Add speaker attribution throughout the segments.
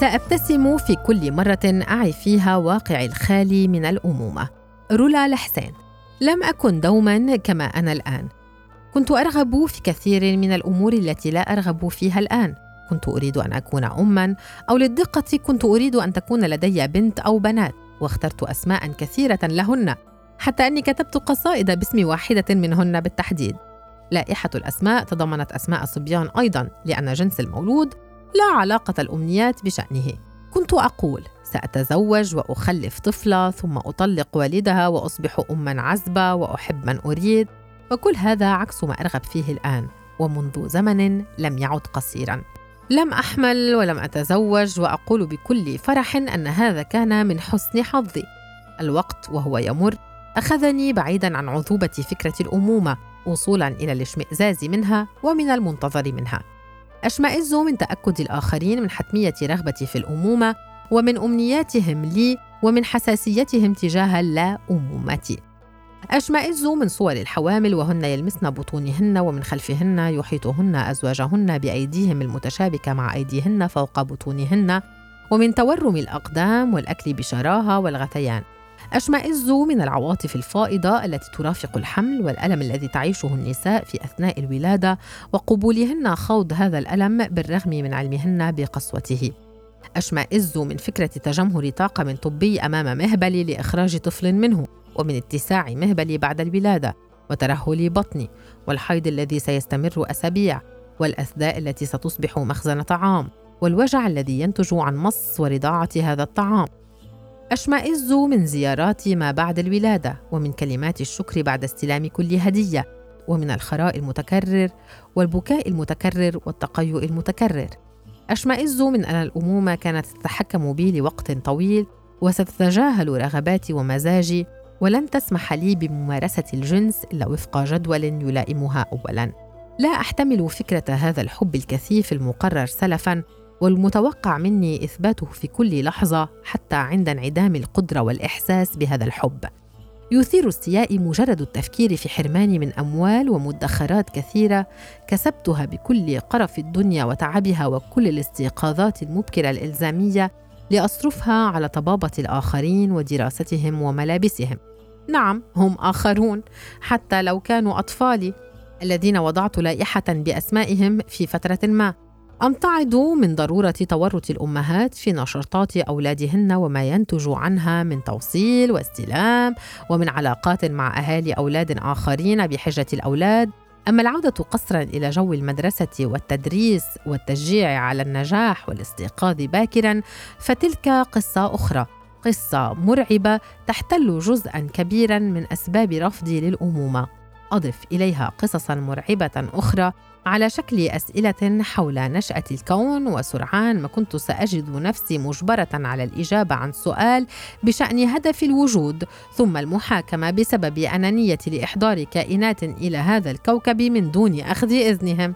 Speaker 1: سأبتسم في كل مرة أعي فيها واقعي الخالي من الأمومة. رولا لحسين لم أكن دوما كما أنا الآن. كنت أرغب في كثير من الأمور التي لا أرغب فيها الآن. كنت أريد أن أكون أما أو للدقة كنت أريد أن تكون لدي بنت أو بنات واخترت أسماء كثيرة لهن حتى أني كتبت قصائد باسم واحدة منهن بالتحديد. لائحة الأسماء تضمنت أسماء صبيان أيضا لأن جنس المولود لا علاقة الأمنيات بشأنه. كنت أقول سأتزوج وأخلف طفلة ثم أطلق والدها وأصبح أما عزبة وأحب من أريد. وكل هذا عكس ما أرغب فيه الآن ومنذ زمن لم يعد قصيرا. لم أحمل ولم أتزوج وأقول بكل فرح أن هذا كان من حسن حظي. الوقت وهو يمر أخذني بعيدا عن عذوبة فكرة الأمومة وصولا إلى الاشمئزاز منها ومن المنتظر منها. أشمئز من تأكد الآخرين من حتمية رغبتي في الأمومة ومن أمنياتهم لي ومن حساسيتهم تجاه اللا أمومة أشمئز من صور الحوامل وهن يلمسن بطونهن ومن خلفهن يحيطهن أزواجهن بأيديهم المتشابكة مع أيديهن فوق بطونهن ومن تورم الأقدام والأكل بشراهة والغثيان. أشمئز من العواطف الفائضة التي ترافق الحمل والألم الذي تعيشه النساء في أثناء الولادة وقبولهن خوض هذا الألم بالرغم من علمهن بقسوته. أشمئز من فكرة تجمهر طاقم طبي أمام مهبلي لإخراج طفل منه ومن اتساع مهبلي بعد الولادة وترهل بطني والحيض الذي سيستمر أسابيع والأثداء التي ستصبح مخزن طعام والوجع الذي ينتج عن مص ورضاعة هذا الطعام. أشمئز من زيارات ما بعد الولادة ومن كلمات الشكر بعد استلام كل هدية ومن الخراء المتكرر والبكاء المتكرر والتقيؤ المتكرر أشمئز من أن الأمومة كانت تتحكم بي لوقت طويل وستتجاهل رغباتي ومزاجي ولن تسمح لي بممارسة الجنس إلا وفق جدول يلائمها أولاً. لا أحتمل فكرة هذا الحب الكثيف المقرر سلفاً والمتوقع مني إثباته في كل لحظة حتى عند انعدام القدرة والإحساس بهذا الحب. يثير استيائي مجرد التفكير في حرماني من أموال ومدخرات كثيرة كسبتها بكل قرف الدنيا وتعبها وكل الاستيقاظات المبكرة الإلزامية لأصرفها على طبابة الآخرين ودراستهم وملابسهم. نعم هم آخرون حتى لو كانوا أطفالي الذين وضعت لائحة بأسمائهم في فترة ما. أمتعض من ضرورة تورط الأمهات في نشاطات أولادهن وما ينتج عنها من توصيل واستلام ومن علاقات مع أهالي أولاد آخرين بحجة الأولاد؟ أما العودة قصرا إلى جو المدرسة والتدريس والتشجيع على النجاح والاستيقاظ باكرا فتلك قصة أخرى قصة مرعبة تحتل جزءا كبيرا من أسباب رفضي للأمومة. أضف إليها قصصا مرعبة أخرى على شكل أسئلة حول نشأة الكون وسرعان ما كنت سأجد نفسي مجبرة على الإجابة عن سؤال بشأن هدف الوجود ثم المحاكمة بسبب أنانية لإحضار كائنات إلى هذا الكوكب من دون أخذ إذنهم.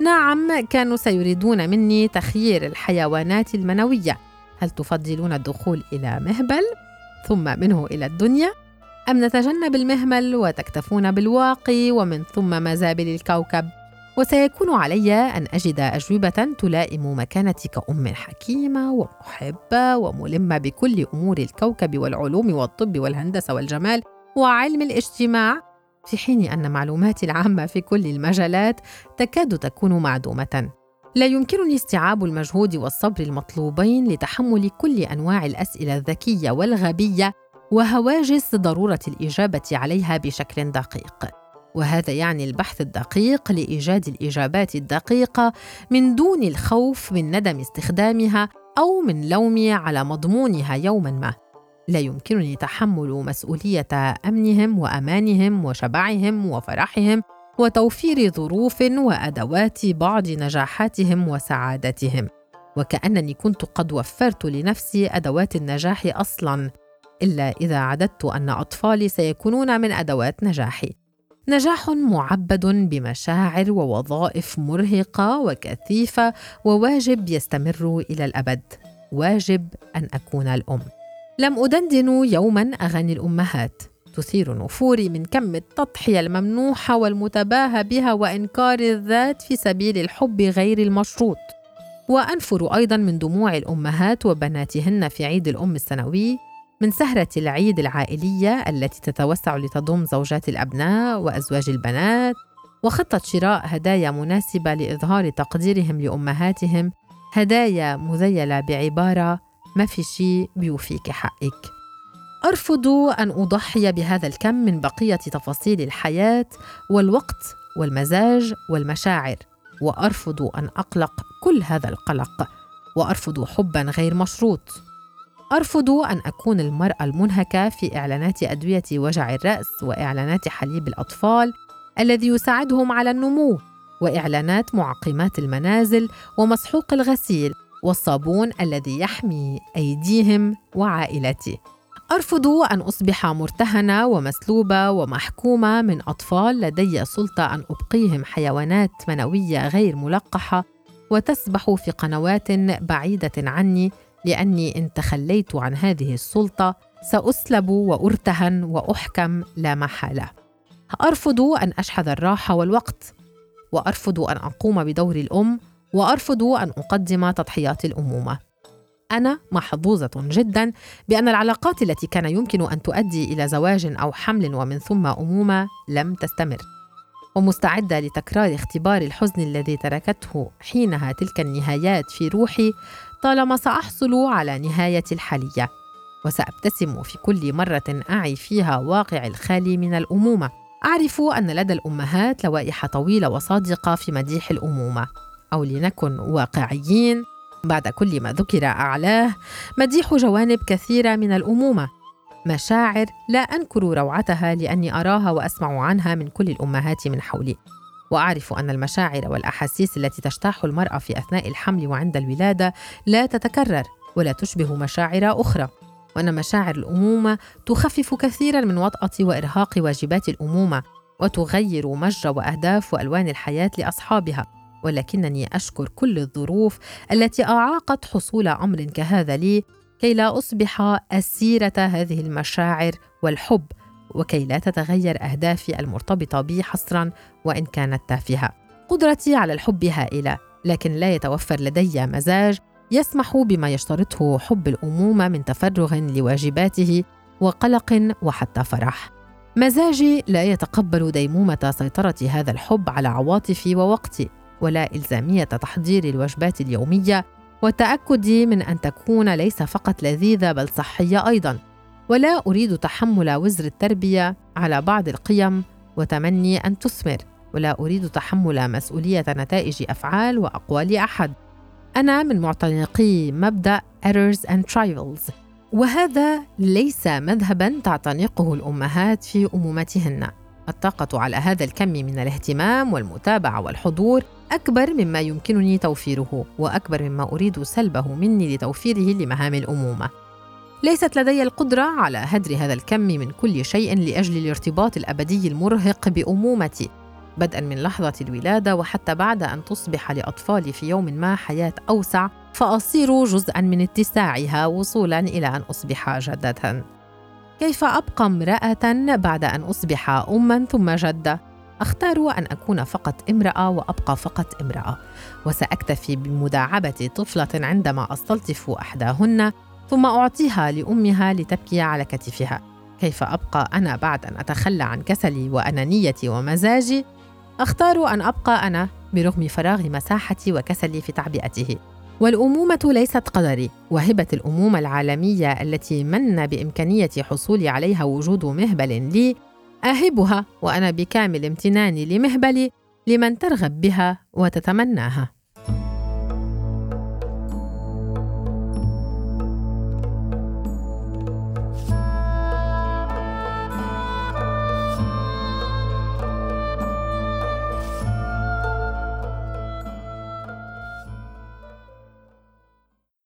Speaker 1: نعم كانوا سيريدون مني تخيير الحيوانات المنوية هل تفضلون الدخول إلى مهبل ثم منه إلى الدنيا؟ أم نتجنب المهمل وتكتفون بالواقي ومن ثم مزابل الكوكب؟ وسيكون علي أن أجد أجوبة تلائم مكانتي كأم حكيمة ومحبة وملمة بكل أمور الكوكب والعلوم والطب والهندسة والجمال وعلم الاجتماع في حين أن معلوماتي العامة في كل المجالات تكاد تكون معدومة. لا يمكنني استيعاب المجهود والصبر المطلوبين لتحمل كل أنواع الأسئلة الذكية والغبية وهواجس ضرورة الإجابة عليها بشكل دقيق. وهذا يعني البحث الدقيق لإيجاد الإجابات الدقيقة من دون الخوف من ندم استخدامها أو من لومي على مضمونها يوما ما. لا يمكنني تحمل مسؤولية أمنهم وأمانهم وشبعهم وفرحهم وتوفير ظروف وأدوات بعض نجاحاتهم وسعادتهم. وكأنني كنت قد وفرت لنفسي أدوات النجاح أصلا. إلا إذا عددت أن أطفالي سيكونون من أدوات نجاحي. نجاح معبد بمشاعر ووظائف مرهقة وكثيفة وواجب يستمر إلى الأبد. واجب أن أكون الأم. لم أدندن يوما أغاني الأمهات. تثير نفوري من كم التضحية الممنوحة والمتباهى بها وإنكار الذات في سبيل الحب غير المشروط. وأنفر أيضا من دموع الأمهات وبناتهن في عيد الأم السنوي من سهرة العيد العائلية التي تتوسع لتضم زوجات الأبناء وأزواج البنات وخطة شراء هدايا مناسبة لإظهار تقديرهم لأمهاتهم. هدايا مذيلة بعبارة ما في شي بيوفيك حقك أرفض أن أضحي بهذا الكم من بقية تفاصيل الحياة والوقت والمزاج والمشاعر وأرفض أن أقلق كل هذا القلق وأرفض حبا غير مشروط. أرفض أن أكون المرأة المنهكة في إعلانات أدوية وجع الرأس وإعلانات حليب الأطفال الذي يساعدهم على النمو وإعلانات معقمات المنازل ومسحوق الغسيل والصابون الذي يحمي أيديهم وعائلتي أرفض أن أصبح مرتهنة ومسلوبة ومحكومة من أطفال لدي سلطة أن أبقيهم حيوانات منوية غير ملقحة وتسبح في قنوات بعيدة عني لأني إن تخليت عن هذه السلطة سأسلب وأرتهن وأحكم لا محالة. أرفض أن أشحذ الراحة والوقت، وأرفض أن أقوم بدور الأم، وأرفض أن أقدم تضحيات الأمومة. أنا محظوظة جدا بأن العلاقات التي كان يمكن أن تؤدي إلى زواج أو حمل ومن ثم أمومة لم تستمر. ومستعدة لتكرار اختبار الحزن الذي تركته حينها تلك النهايات في روحي طالما سأحصل على نهاية الحالية وسأبتسم في كل مرة أعي فيها واقع الخالي من الأمومة. أعرف أن لدى الأمهات لوائح طويلة وصادقة في مديح الأمومة. أو لنكن واقعيين بعد كل ما ذكر أعلاه مديح جوانب كثيرة من الأمومة. مشاعر لا أنكر روعتها لأني أراها وأسمع عنها من كل الأمهات من حولي. وأعرف أن المشاعر والأحاسيس التي تجتاح المرأة في أثناء الحمل وعند الولادة لا تتكرر ولا تشبه مشاعر أخرى. وأن مشاعر الأمومة تخفف كثيرا من وطأة وإرهاق واجبات الأمومة وتغير مجرى وأهداف وألوان الحياة لأصحابها. ولكنني أشكر كل الظروف التي أعاقت حصول أمر كهذا لي كي لا أصبح أسيرة هذه المشاعر والحب وكي لا تتغير أهدافي المرتبطة بي حصرا وإن كانت تافهة. قدرتي على الحب هائلة لكن لا يتوفر لدي مزاج يسمح بما يشترطه حب الأمومة من تفرغ لواجباته وقلق وحتى فرح. مزاجي لا يتقبل ديمومة سيطرة هذا الحب على عواطفي ووقتي ولا إلزامية تحضير الوجبات اليومية والتاكد من أن تكون ليس فقط لذيذة بل صحية أيضا. ولا أريد تحمل وزر التربية على بعض القيم وتمني أن تثمر. ولا أريد تحمل مسؤولية نتائج أفعال وأقوال أحد. أنا من معتنقي مبدأ errors and trials. وهذا ليس مذهبا تعتنقه الأمهات في أمومتهن. الطاقة على هذا الكم من الاهتمام والمتابعة والحضور أكبر مما يمكنني توفيره وأكبر مما أريد سلبه مني لتوفيره لمهام الأمومة ليست لدي القدرة على هدر هذا الكم من كل شيء لأجل الارتباط الأبدي المرهق بأمومتي بدءا من لحظة الولادة وحتى بعد أن تصبح لأطفالي في يوم ما حياة أوسع فأصير جزءا من اتساعها وصولا إلى أن أصبح جدة كيف أبقى امرأة بعد أن أصبح أما ثم جدة؟ أختار أن أكون فقط امرأة وأبقى فقط امرأة. وسأكتفي بمداعبة طفلة عندما أستلطف أحداهن ثم أعطيها لأمها لتبكي على كتفها. كيف أبقى أنا بعد أن أتخلى عن كسلي وأنانيتي ومزاجي؟ أختار أن أبقى أنا برغم فراغ مساحتي وكسلي في تعبئته. والأمومة ليست قدري. وهبة الأمومة العالمية التي من بإمكانية حصولي عليها وجود مهبل لي أهبها وأنا بكامل امتناني لمهبلي لمن ترغب بها وتتمناها.